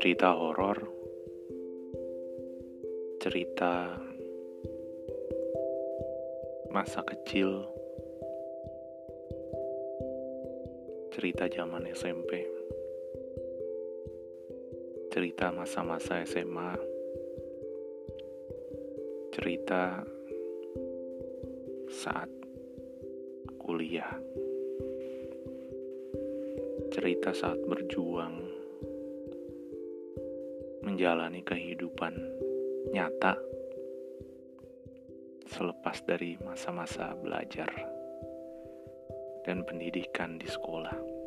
cerita horor, cerita masa kecil, cerita zaman SMP, cerita masa-masa SMA, cerita saat kuliah, cerita saat berjuang menjalani kehidupan nyata selepas dari masa-masa belajar dan pendidikan di sekolah.